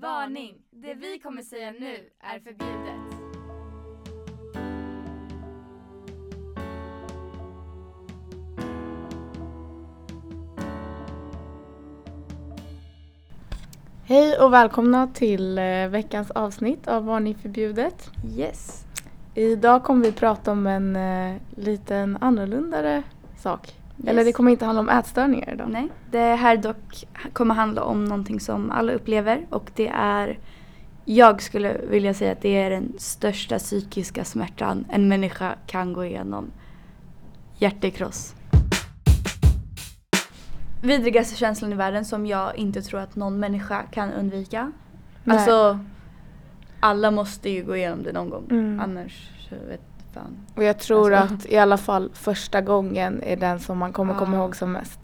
Varning! Det vi kommer säga nu är förbjudet. Hej och välkomna till eh, veckans avsnitt av Varning förbjudet. Yes. Idag kommer vi prata om en eh, liten annorlundare sak. Eller det kommer inte handla om ätstörningar idag. Nej, det här dock kommer handla om någonting som alla upplever och det är jag skulle vilja säga att det är den största psykiska smärtan en människa kan gå igenom. Hjärtekross. Vidrigaste känslan i världen som jag inte tror att någon människa kan undvika. Nej. Alltså, alla måste ju gå igenom det någon gång. Mm. Annars vet fan. Och jag tror Alltså. att i alla fall första gången är den som man kommer komma Ja. ihåg som mest.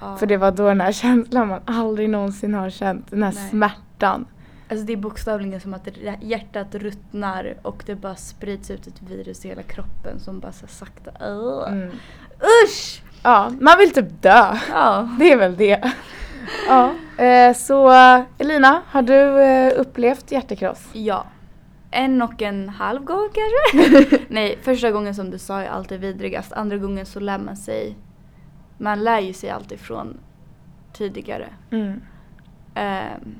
Ja. För det var då den här känslan man aldrig någonsin har känt. Den här Nej. smärtan. Alltså det är bokstavligen som att hjärtat ruttnar och det bara sprids ut ett virus i hela kroppen som bara så sakta uh. Mm. Usch! Ja, man vill typ dö. Ja. Det är väl det. Ja, eh, så Elina, har du eh, upplevt hjärtekross? Ja. En och en halv gång kanske? Nej, första gången som du sa är alltid vidrigast. Andra gången så lär man sig. Man lär ju sig alltid från tidigare. Mm. Ehm,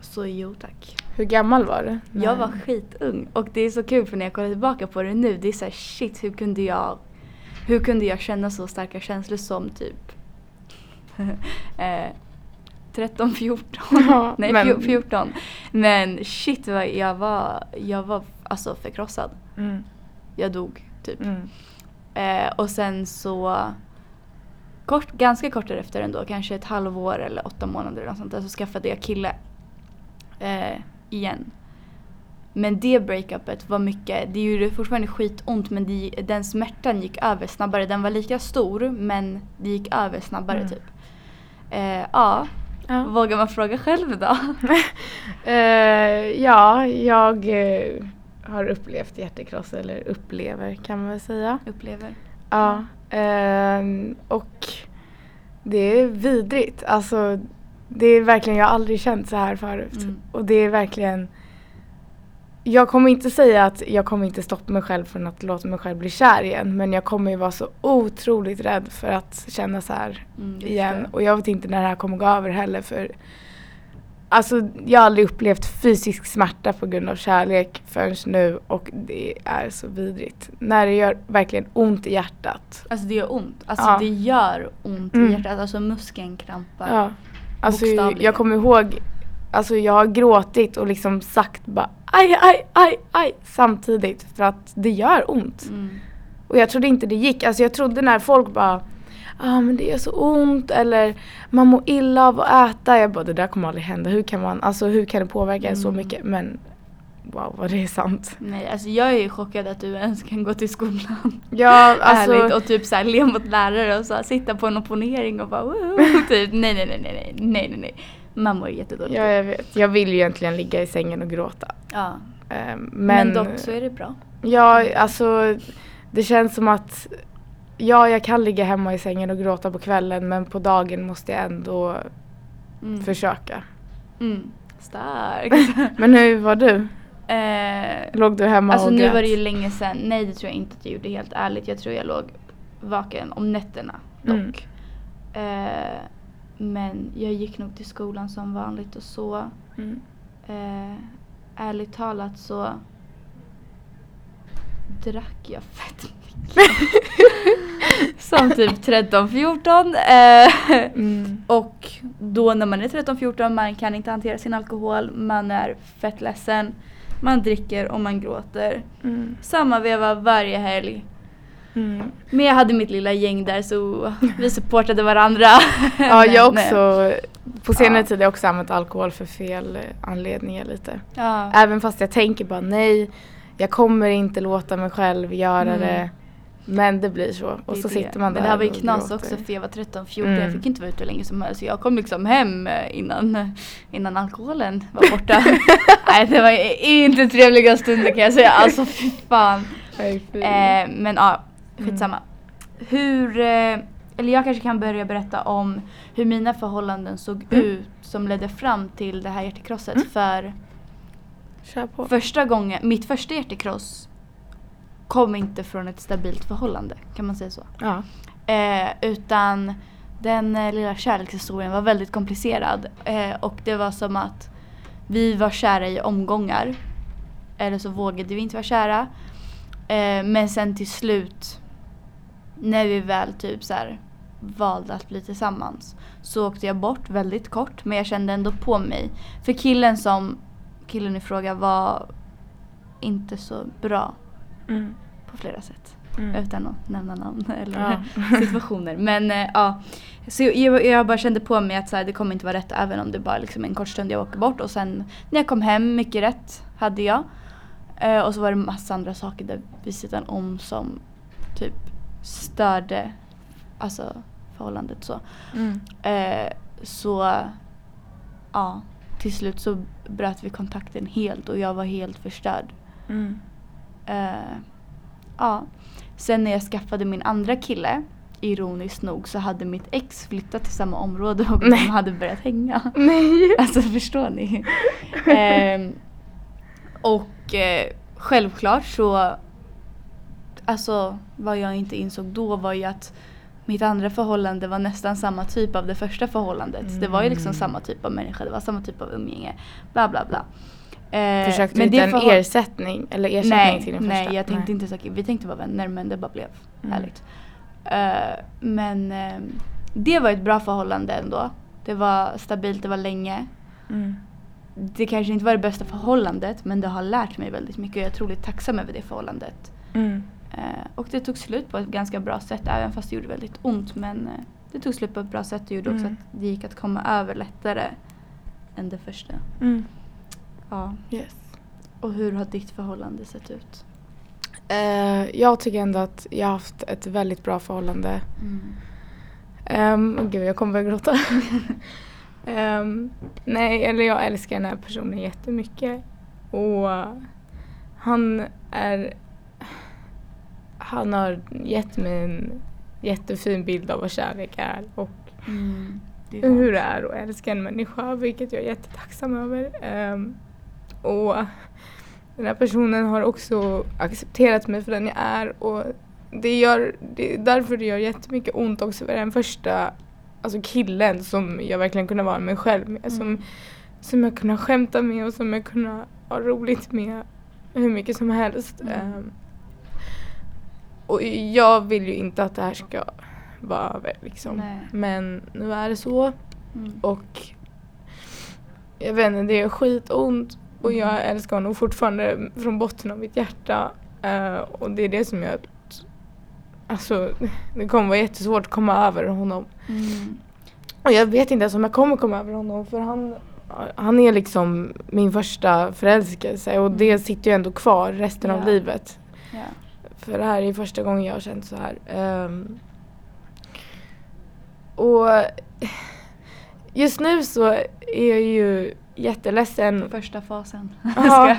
så jo tack. Hur gammal var du? Jag när- var skitung och det är så kul för när jag kollar tillbaka på det nu, det är så här, shit hur kunde jag hur kunde jag känna så starka känslor som typ eh, 13, 14, Ja, nej men- men... 14. Men shit vad jag var, jag var alltså förkrossad. Mm. Jag dog typ. Mm. Eh, och sen så kort, ganska kort därefter ändå, kanske ett halvår eller åtta månader eller något sånt där, så skaffade jag kille. Eh, igen. Men det breakupet var mycket, det gjorde fortfarande skitont men det, den smärtan gick över snabbare. Den var lika stor men det gick över snabbare Mm. typ. Eh, ja, Ja. vågar man fråga själv då? Eh, ja, jag eh, har upplevt hjärtekross, eller upplever kan man väl säga. Upplever. Ja, ehm, och det är vidrigt. Alltså, det är verkligen, jag har aldrig känt så här förut. Mm. Och det är verkligen, jag kommer inte säga att jag kommer inte stoppa mig själv från att låta mig själv bli kär igen. Men jag kommer ju vara så otroligt rädd för att känna så här Mm, igen. Och jag vet inte när det här kommer gå över heller för Alltså jag har aldrig upplevt fysisk smärta på grund av kärlek förrän nu och det är så vidrigt. När det gör verkligen ont i hjärtat. Alltså det gör ont. Alltså Ja. det gör ont Mm. i hjärtat. Alltså muskeln krampar. Ja. Alltså jag kommer ihåg, alltså jag har gråtit och liksom sagt bara aj, aj, aj, aj samtidigt för att det gör ont. Mm. Och jag trodde inte det gick. Alltså jag trodde när folk bara ah, men det gör så ont eller man mår illa av att äta. Jag bara det där kommer aldrig hända. Hur kan, man, alltså, hur kan det påverka mm. så mycket? Men wow vad det är sant. Nej alltså jag är ju chockad att du ens kan gå till skolan. Ja alltså. Ärligt och typ såhär le mot lärare och så här, sitta på en opponering och bara Woo! typ nej nej nej nej nej nej nej man mår jättedåligt. Ja jag vet. Jag vill ju egentligen ligga i sängen och gråta. Ja. Ehm, Men, men, dock så är det bra. Ja, alltså det känns som att Ja, jag kan ligga hemma i sängen och gråta på kvällen men på dagen måste jag ändå Mm. försöka. Mm. Starkt. Men hur var du? eh, Låg du hemma alltså och nu grät? var det ju länge sedan. Nej det tror jag inte att jag gjorde helt ärligt. Jag tror jag låg vaken om nätterna dock. Mm. Eh, men jag gick nog till skolan som vanligt och så. Mm. Eh, ärligt talat så drack jag fett mycket. som typ 13-14. Eh, Mm. och då när man är 13-14 man kan inte hantera sin alkohol, man är fett ledsen, man dricker och man gråter. Mm. Samma veva varje helg. Mm. Men jag hade mitt lilla gäng där så vi supportade varandra. Ja, jag också. På senare Ja. tid har jag också använt alkohol för fel anledningar lite. Ja. Även fast jag tänker bara nej, jag kommer inte låta mig själv göra Mm. det. Men det blir så. Och så det. sitter man där Men det här var ju knas också för jag var 13-14, Mm. jag fick inte vara ute hur länge som helst. Så jag kom liksom hem eh, innan, innan alkoholen var borta. Nej det var inte trevliga stunder kan jag säga, alltså fy fan. Nej. Eh, men ja, Mm. skitsamma. Hur, eh, eller jag kanske kan börja berätta om hur mina förhållanden såg Mm. ut som ledde fram till det här hjärtekrosset. Mm. För första gången, mitt första hjärtekross kom inte från ett stabilt förhållande, kan man säga så? Ja. Eh, utan den eh, lilla kärlekshistorien var väldigt komplicerad. Eh, och det var som att vi var kära i omgångar. Eller så vågade vi inte vara kära. Eh, men sen till slut, när vi väl typ så här valde att bli tillsammans, så åkte jag bort väldigt kort. Men jag kände ändå på mig. För killen som, killen i fråga var inte så bra Mm. på flera sätt Mm. utan att nämna namn eller Ja. situationer. Men eh, ja, så jag, jag bara kände på mig att så här, det kommer inte vara rätt även om det bara liksom en kort stund jag åker bort och sen när jag kom hem, mycket rätt hade jag. Eh, och så var det massa andra saker där vid sidan om som typ störde alltså förhållandet så. Mm. Eh, så ja, till slut så bröt vi kontakten helt och jag var helt förstörd. Mm. Eh, ja. Sen när jag skaffade min andra kille, ironiskt nog, så hade mitt ex flyttat till samma område och Nej. de hade börjat hänga. Nej. Alltså förstår ni? Ehm, och eh, självklart så, alltså vad jag inte insåg då var ju att mitt andra förhållande var nästan samma typ av det första förhållandet. Det var ju liksom Mm. samma typ av människa, det var samma typ av umgänge. Bla bla bla. Eh, Försökte men du hitta en ersättning? Eller ersättning nej, till din nej, första? jag tänkte inte så. Vi tänkte vara vänner men det bara blev Mm. härligt. Eh, men eh, det var ett bra förhållande ändå. Det var stabilt, det var länge. Mm. Det kanske inte var det bästa förhållandet men det har lärt mig väldigt mycket och jag är otroligt tacksam över det förhållandet. Mm. Eh, och det tog slut på ett ganska bra sätt även fast det gjorde väldigt ont men eh, det tog slut på ett bra sätt och gjorde också Mm. att det gick att komma över lättare än det första. Mm. Ja. Yes. Och hur har ditt förhållande sett ut? Eh, jag tycker ändå att jag har haft ett väldigt bra förhållande. Um, gud, jag kommer börja gråta. Ehm, nej, eller jag älskar den här personen jättemycket. Och han är... Han har gett mig en jättefin bild av vad kärlek är och Mm. Det är hur det är att älska en människa, vilket jag är jättetacksam över. Ehm, och den här personen har också accepterat mig för den jag är och det, gör, det är därför det gör jättemycket ont också för den första alltså killen som jag verkligen kunde vara mig själv med. Som, Mm. som jag kunde skämta med och som jag kunde ha roligt med hur mycket som helst. Mm. Ehm, och jag vill ju inte att det här ska vara över liksom. Nej. Men nu är det så Mm. och jag vet inte, det är skitont och jag Mm. älskar honom fortfarande från botten av mitt hjärta. Eh, och det är det som gör att Alltså det kommer vara jättesvårt att komma över honom. Mm. Och jag vet inte ens om jag kommer komma över honom för han, han är liksom min första förälskelse och det sitter ju ändå kvar resten Mm. Ja. av livet. Ja. För det här är första gången jag har känt så här. Ehm, och just nu så är jag ju jätteledsen. Första fasen. Ja,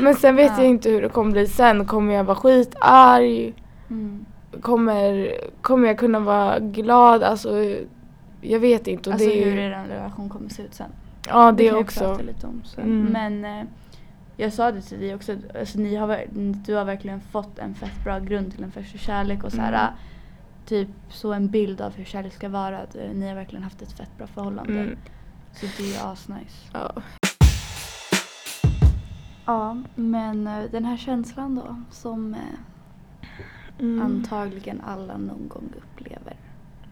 men sen vet Ja. jag inte hur det kommer bli sen. Kommer jag vara skitarg? Mm. Kommer, kommer jag kunna vara glad? Alltså, jag vet inte. Och Alltså det är, hur er relation kommer se ut sen. ja, det, jag också. lite om. Mm. Men eh, jag sa det till dig också, alltså, ni har, du har verkligen fått en fett bra grund till en första kärlek och så här, Mm. typ så en bild av hur kärlek ska vara. Att, eh, ni har verkligen haft ett fett bra förhållande. Mm. Så det är asnice. Ja. Ja, men eh, den här känslan då som eh, Mm. antagligen alla någon gång upplever.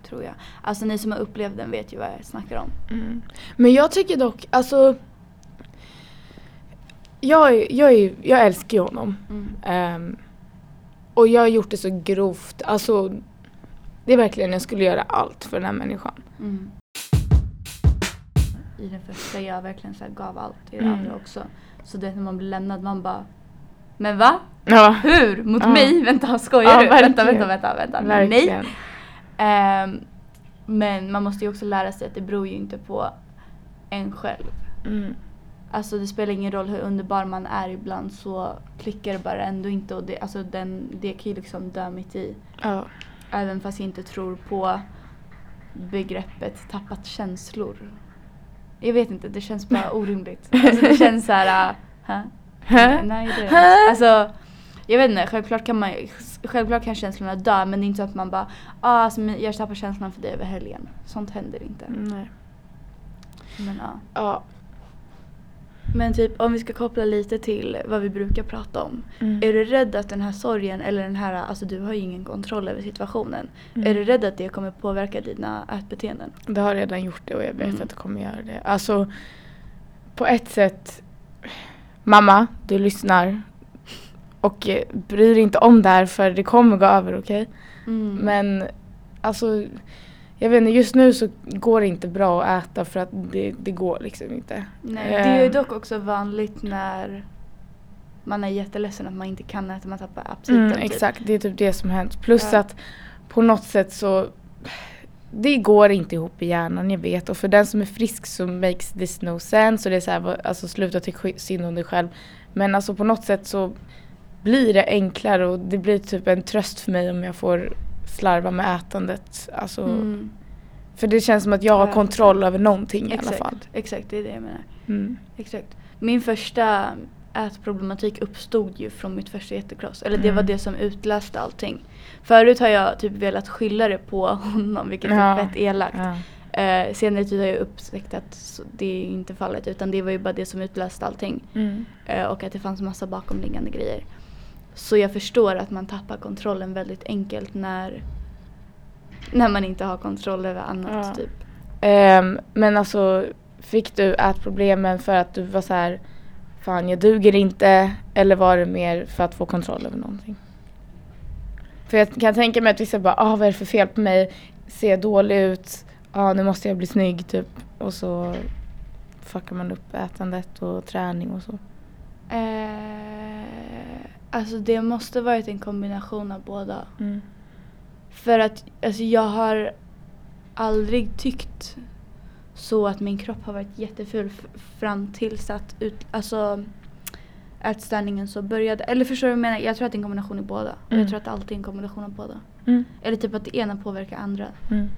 Tror jag. Alltså ni som har upplevt den vet ju vad jag snackar om. Mm. Men jag tycker dock, alltså jag, jag, jag älskar ju honom. Mm. Ehm, och jag har gjort det så grovt. Alltså, det är verkligen, jag skulle göra allt för den här människan. Mm. I den första jag verkligen så gav allt. I den Mm. andra också. Så det när man blir lämnad man bara Men va? Ja, Hur? Mot Ja. mig? Vänta skojar Ja, du? Vänta, verkligen. vänta, vänta, vänta. Nej. verkligen. Ehm, men man måste ju också lära sig att det beror ju inte på en själv. Alltså det spelar ingen roll hur underbar man är ibland så klickar det bara ändå inte och det, alltså den, det kan ju liksom dö mitt i. Ja. Även fast jag inte tror på begreppet tappat känslor. Jag vet inte, det känns bara orimligt. Alltså det känns så här, uh, Hä? Nej, det är Alltså, jag vet inte, självklart kan, man, självklart kan känslorna dö men det är inte så att man bara ah, alltså, jag tappar känslan för dig över helgen. Sånt händer inte. Nej. Men, ja. Ja. Men typ om vi ska koppla lite till vad vi brukar prata om. Mm. Är du rädd att den här sorgen eller den här, alltså du har ju ingen kontroll över situationen. Mm. Är du rädd att det kommer påverka dina ätbeteenden? Det har redan gjort det och jag vet Mm. att det kommer göra det. Alltså på ett sätt, mamma, du lyssnar och eh, bryr dig inte om det här för det kommer gå över, okej? Mm. Men alltså, jag vet inte, just nu så går det inte bra att äta för att det, det går liksom inte. Nej, det är ju Ehm. dock också vanligt när man är jätteledsen att man inte kan äta, man tappar aptiten. Mm, typ. exakt, det är typ det som hänt. Plus Ja. att på något sätt så det går inte ihop i hjärnan, jag vet. Och för den som är frisk så makes this no sense. Och det är så här, alltså sluta tycka synd om dig själv. Men alltså på något sätt så blir det enklare och det blir typ en tröst för mig om jag får slarva med ätandet. Alltså, Mm. För det känns som att jag har Ja, kontroll över någonting i alla Exakt, fall. exakt, det är det jag menar. Mm. Exakt. Min första ätproblematik uppstod ju från mitt första jättekross. Eller det Mm. var det som utlöste allting. Förut har jag typ velat skylla det på honom vilket är fett elakt. Ja. Eh, senare tid har jag upptäckt att det är inte fallet utan det var ju bara det som utlöste allting. Mm. Eh, och att det fanns massa bakomliggande grejer. Så jag förstår att man tappar kontrollen väldigt enkelt när, när man inte har kontroll över annat Ja. typ. Ehm, men alltså, fick du ätproblemen för att du var så här, fan jag duger inte, eller var det mer för att få kontroll över någonting? För jag kan tänka mig att vissa bara, ah vad är det för fel på mig? Ser dålig ut, ah nu måste jag bli snygg typ. Och så fuckar man upp ätandet och träning och så. Eh, alltså det måste varit en kombination av båda. Mm. För att alltså jag har aldrig tyckt så att min kropp har varit jätteful fram tills att ut, alltså, ätstörningen så började. Eller förstår du vad jag menar? Jag tror att det är en kombination i båda. Mm. Jag tror att det alltid är en kombination av båda. Mm. Eller typ att det ena påverkar andra. Mm.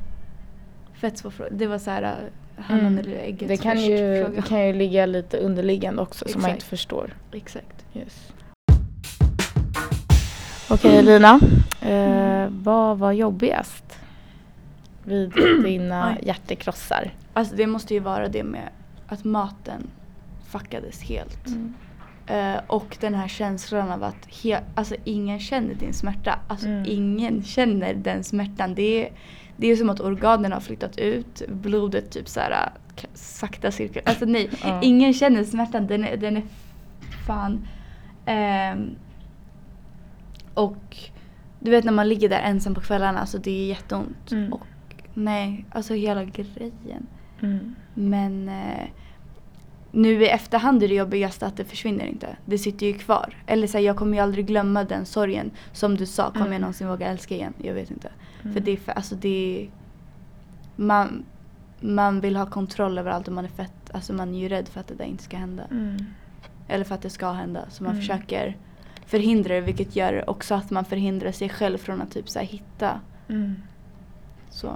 Fett svår fråga. Det var så här äh, hönan Mm. eller ägget Det kan, först ju, fråga. kan ju ligga lite underliggande också som man Exakt. inte förstår. Exakt. Yes. Okej Lina, eh, vad var jobbigast vid dina hjärtekrossar? Alltså det måste ju vara det med att maten fuckades helt. Eh, och den här känslan av att he- alltså, ingen känner din smärta. Alltså Mm. ingen känner den smärtan. Det är, det är som att organen har flyttat ut, blodet typ så här sakta cirkulerar. Alltså nej, Ja. ingen känner smärtan. Den är, den är fan... ehm, och du vet när man ligger där ensam på kvällarna, alltså det är jätteont. Mm. Och nej, alltså hela grejen. Mm. Men eh, nu i efterhand är det jobbigaste att det försvinner inte. Det sitter ju kvar. Eller så här, jag kommer ju aldrig glömma den sorgen. Som du sa, kommer Mm. jag någonsin våga älska igen? Jag vet inte. Mm. För det är för, alltså det är, man, man vill ha kontroll över allt och man är fett, alltså man är ju rädd för att det där inte ska hända. Mm. Eller för att det ska hända. Så man Mm. försöker förhindra det vilket gör också att man förhindrar sig själv från att typ så hitta. Mm. Så,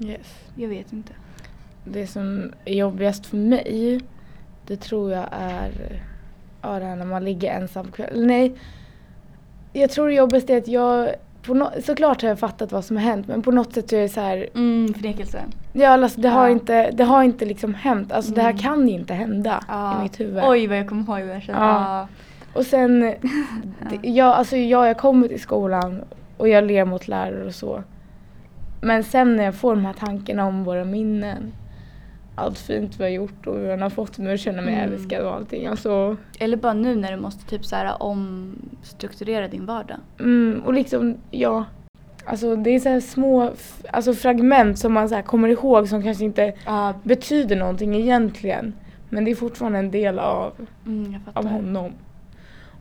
Yes. jag vet inte. Det som är jobbigast för mig, det tror jag är ja, det här när man ligger ensam på kvällen. Nej, jag tror det jobbigaste är att jag på no- såklart har jag fattat vad som har hänt men på något sätt så är det så här Mm, förnekelse. Ja, alltså, det, har Ja. inte, det har inte liksom hänt. Alltså det här Mm. kan inte hända Ja. i mitt huvud. Oj vad jag kommer ihåg den här känslan. Ja. Och sen, jag, alltså, ja, jag kommer till skolan och jag ler mot lärare och så. Men sen när jag får de här tankarna om våra minnen, allt fint vi har gjort och hur han har fått mig att känna mig Mm. älskad och allting. Alltså, Eller bara nu när du måste typ så här omstrukturera din vardag. mm, och liksom, ja. Alltså det är så små alltså, fragment som man så kommer ihåg som kanske inte Ja, betyder någonting egentligen. Men det är fortfarande en del av, mm, jag av honom.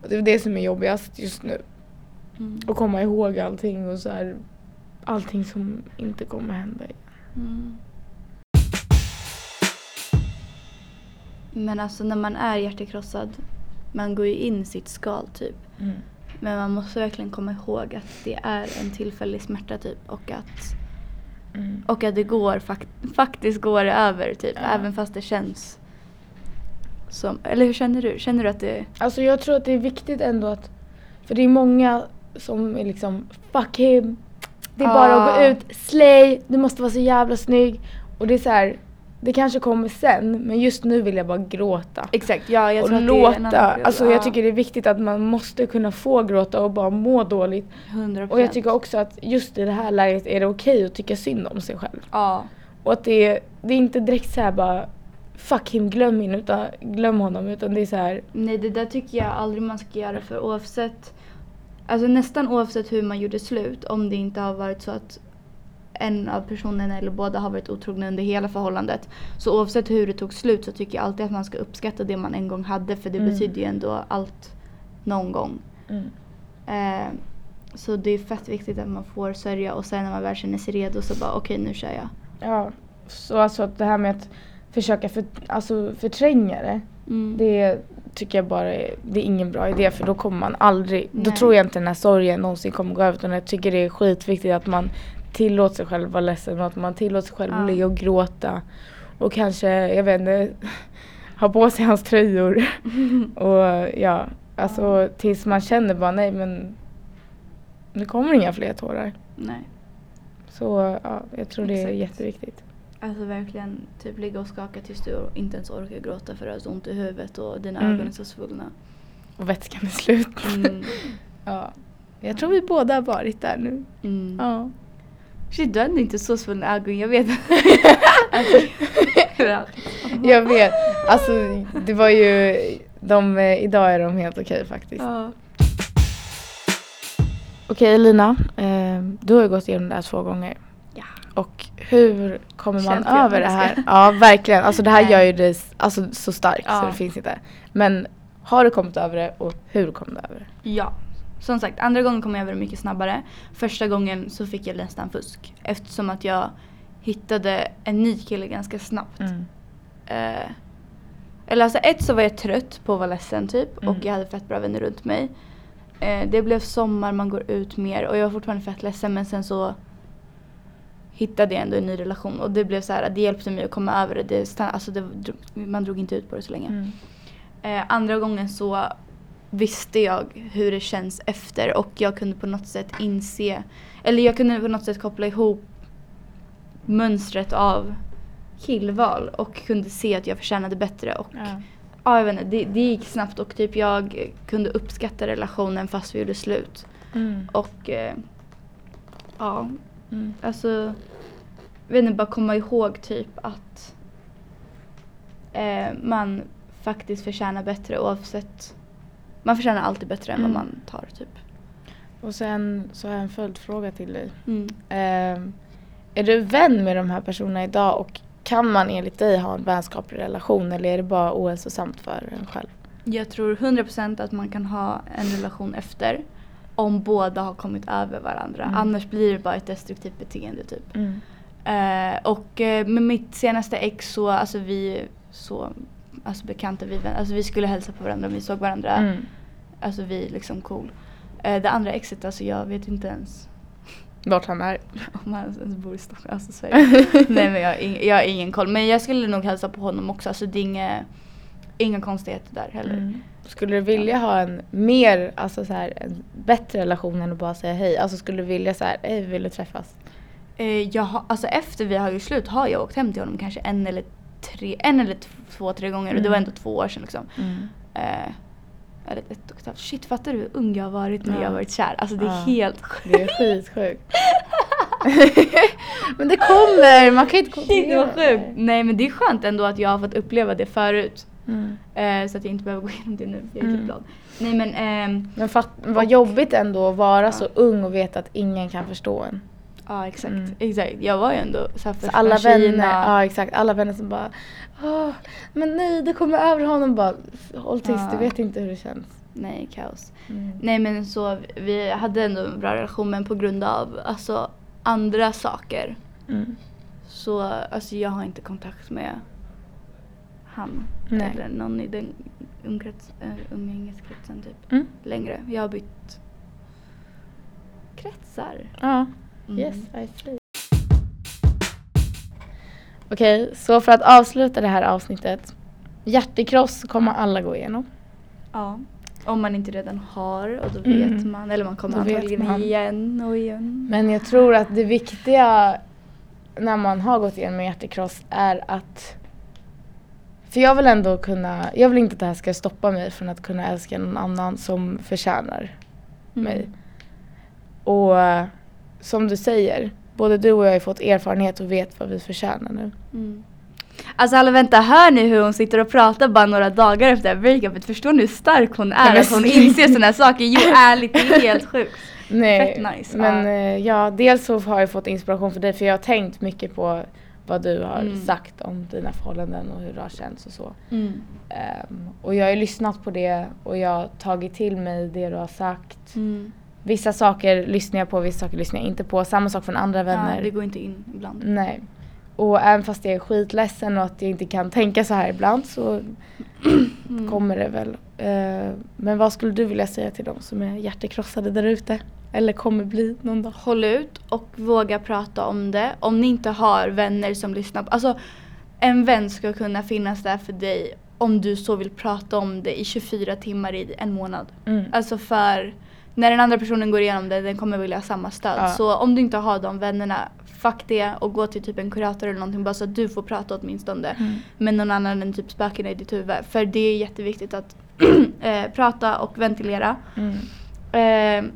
Och det är det som är jobbigast just nu. Mm. Att komma ihåg allting och så här, allting som inte kommer hända igen. Mm. Men alltså när man är hjärtekrossad, man går ju in i sitt skal typ. Men man måste verkligen komma ihåg att det är en tillfällig smärta typ och att Mm. Och att det går, fak- faktiskt går över typ. Ja. Även fast det känns som, eller hur känner du? Känner du att det, Alltså jag tror att det är viktigt ändå att, för det är många som är liksom fuck him, det är bara att gå Ah. ut, slay, du måste vara så jävla snygg. Och det är så här, det kanske kommer sen men just nu vill jag bara gråta. exakt, ja jag och tror att det är en annan alltså Ja, jag tycker det är viktigt att man måste kunna få gråta och bara må dåligt. 100%. Och jag tycker också att just i det här läget är det okej att tycka synd om sig själv. Ja, Och att det är, det är inte direkt så här bara fuck him, glöm, in, utan, glöm honom utan det är så här nej det där tycker jag aldrig man ska göra för oavsett, alltså nästan oavsett hur man gjorde slut, om det inte har varit så att en av personerna eller båda har varit otrogna under hela förhållandet. Så oavsett hur det tog slut så tycker jag alltid att man ska uppskatta det man en gång hade för det Mm. betyder ju ändå allt någon gång. mm. Eh, så det är fett viktigt att man får sörja och sen när man väl känner sig redo så bara okej nu kör jag. Ja, så alltså att det här med att försöka för, alltså förtränga det, Mm. det tycker jag bara är, det är ingen bra idé för då kommer man aldrig, då Nej. tror jag inte den här sorgen någonsin kommer gå över utan jag tycker det är skitviktigt att man tillåter sig själv vara ledsen och att man tillåter sig själv Ja. le och gråta och kanske, jag vet inte, ha på sig hans tröjor och ja, alltså tills man känner bara nej men nu kommer inga fler tårar. Nej. Så ja, jag tror det är Exakt. jätteviktigt. Alltså verkligen typ ligga och skaka tills du inte ens orkar gråta för du har så ont i huvudet och dina Mm. ögon är så svullna. Och vätskan är slut. Mm. Ja. Jag tror vi båda har varit där nu. Mm. Ja. Shit du hade inte så svullna ögon, jag vet. alltså, ja. Jag vet. Alltså det var ju, de, eh, idag är de helt okej faktiskt. Ja. Okej Elina, eh, du har ju gått igenom det här två gånger. Och hur kommer man Känt igen över det här? Ja verkligen, alltså det här gör ju dig alltså, så stark så Ja. det finns inte. Men har du kommit över det och hur kom du över det? Ja. Som sagt, andra gången kom jag över det mycket snabbare. Första gången så fick jag nästan fusk. Eftersom att jag hittade en ny kille ganska snabbt. Eh, eller alltså ett så var jag trött på att vara ledsen typ Mm. och jag hade fett bra vänner runt mig. Eh, det blev sommar, man går ut mer och jag var fortfarande fett ledsen men sen så hittade jag ändå en ny relation och det blev så här, det hjälpte mig att komma över det. det stann, alltså det man drog inte ut på det så länge. Mm. Eh, andra gången så visste jag hur det känns efter och jag kunde på något sätt inse, eller jag kunde på något sätt koppla ihop mönstret av killval och kunde se att jag förtjänade bättre och Ja. ja, jag vet inte, det, det gick snabbt och typ jag kunde uppskatta relationen fast vi gjorde slut. Mm. Och eh, ja, Mm. alltså vet inte, bara komma ihåg typ att eh, man faktiskt förtjänar bättre oavsett. Man förtjänar alltid bättre än vad Mm. man tar typ. Och sen så har jag en följdfråga till dig. Mm. Ehm, är du vän med de här personerna idag och kan man enligt dig ha en vänskaplig relation eller är det bara ohälsosamt för en själv? Jag tror 100% att man kan ha en relation efter om båda har kommit över varandra. Mm. Annars blir det bara ett destruktivt beteende typ. Eh, och eh, med mitt senaste ex så, alltså vi så alltså bekanta, vi, alltså vi skulle hälsa på varandra, vi såg varandra. Mm. Alltså vi liksom cool. Eh, det andra exet, alltså jag vet inte ens Vart han är? om han ens bor i Stockholm, alltså Sverige. Nej men jag har, ing, jag har ingen koll. Men jag skulle nog hälsa på honom också, alltså det är inga, inga konstigheter där heller. Mm. Skulle du vilja ha en mer, alltså så här, en bättre relation än att bara säga hej? Alltså skulle du vilja så här, hej vill du träffas? Eh, jag har, alltså efter vi har gjort slut har jag åkt hem till honom kanske en eller tre, en eller två, tre gånger och det Mm. var ändå två år sedan liksom. Eh, eller ett och ett halvt. Shit fattar du hur ung jag har varit när Ja. jag har varit kär? Alltså det är Ja. helt sjukt. Det är skitsjukt. men det kommer, man kan inte Shit vad kontrollera sjukt. Nej men det är skönt ändå att jag har fått uppleva det förut. Mm. Eh, så att jag inte behöver gå igenom det nu. Jag är Mm. typ glad. Nej men ehm, Men fatt, vad jobbigt ändå att vara Ja. så ung och veta att ingen kan förstå en. ja exakt. Mm. exakt. Jag var ju ändå så här Så först alla från vänner, Kina. ja exakt, alla vänner som bara Åh, men nej det kommer över honom bara håll tyst, Ja. du vet inte hur det känns. Nej kaos. Mm. Nej men så vi hade ändå en bra relation men på grund av alltså andra saker Mm. så alltså jag har inte kontakt med han Nej. eller någon i den umkrets, äh, umgängeskretsen typ Mm. längre. Jag har bytt kretsar. Ja, Mm. yes I see. Okej, så för att avsluta det här avsnittet. Hjärtekross kommer alla gå igenom. Ja. Om man inte redan har och då Mm. vet man. Eller man kommer Då antagligen man. igen och igen. Men jag tror att det viktiga när man har gått igenom en hjärtekross är att för jag vill ändå kunna, jag vill inte att det här ska stoppa mig från att kunna älska någon annan som förtjänar mig. Och som du säger, både du och jag har fått erfarenhet och vet vad vi förtjänar nu. Mm. Alltså alla vänta, hör ni hur hon sitter och pratar bara några dagar efter breakupet? Förstår ni hur stark hon är? att hon inser sådana här saker? Jo ärligt, det är helt sjukt. Nej, Fett nice, men ja. eh, ja, dels så har jag fått inspiration för dig för jag har tänkt mycket på vad du har Mm. sagt om dina förhållanden och hur det har känts och så. Mm. Ehm, och jag har lyssnat på det och jag har tagit till mig det du har sagt. Mm. Vissa saker lyssnar jag på, vissa saker lyssnar jag inte på. Samma sak från andra vänner. Ja, det går inte in ibland. Nej. Och även fast jag är skitledsen och att jag inte kan tänka så här ibland så Mm. kommer det väl. Eh, men vad skulle du vilja säga till dem som är hjärtekrossade där ute? Eller kommer bli någon dag? Håll ut och våga prata om det. Om ni inte har vänner som lyssnar på, alltså en vän ska kunna finnas där för dig om du så vill prata om det i 24 timmar i en månad. Mm. Alltså för när den andra personen går igenom det, den kommer vilja ha samma stöd. Ja. Så om du inte har de vännerna, fuck det och gå till typ en kurator eller någonting bara så att du får prata åtminstone Mm. med någon annan än typ spökena i ditt huvud. För det är jätteviktigt att eh, prata och ventilera. Mm. Eh,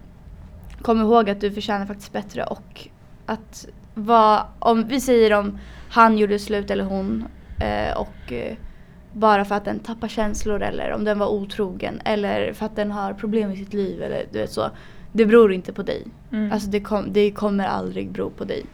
kom ihåg att du förtjänar faktiskt bättre och att vad, om vi säger om han gjorde slut eller hon eh, och eh, bara för att den tappar känslor eller om den var otrogen eller för att den har problem i sitt liv eller du vet så. Det beror inte på dig. Mm. Alltså det, kom, det kommer aldrig bero på dig.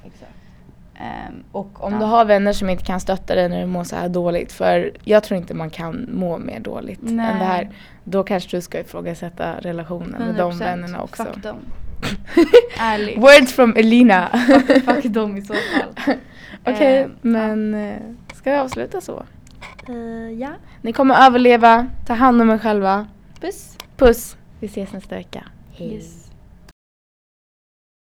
Ehm, Och om Ja. du har vänner som inte kan stötta dig när du mår så här dåligt, för jag tror inte man kan må mer dåligt än Nej. det här. Då kanske du ska ifrågasätta relationen med de 100%. vännerna också. Dem. Ärligt. Words from Elina. fuck, fuck dem i så fall. Okej, Ehm, men eh, ska vi avsluta så? Eh, ja. Ni kommer överleva, ta hand om er själva. Puss. Puss, vi ses nästa vecka. Hej. Yes.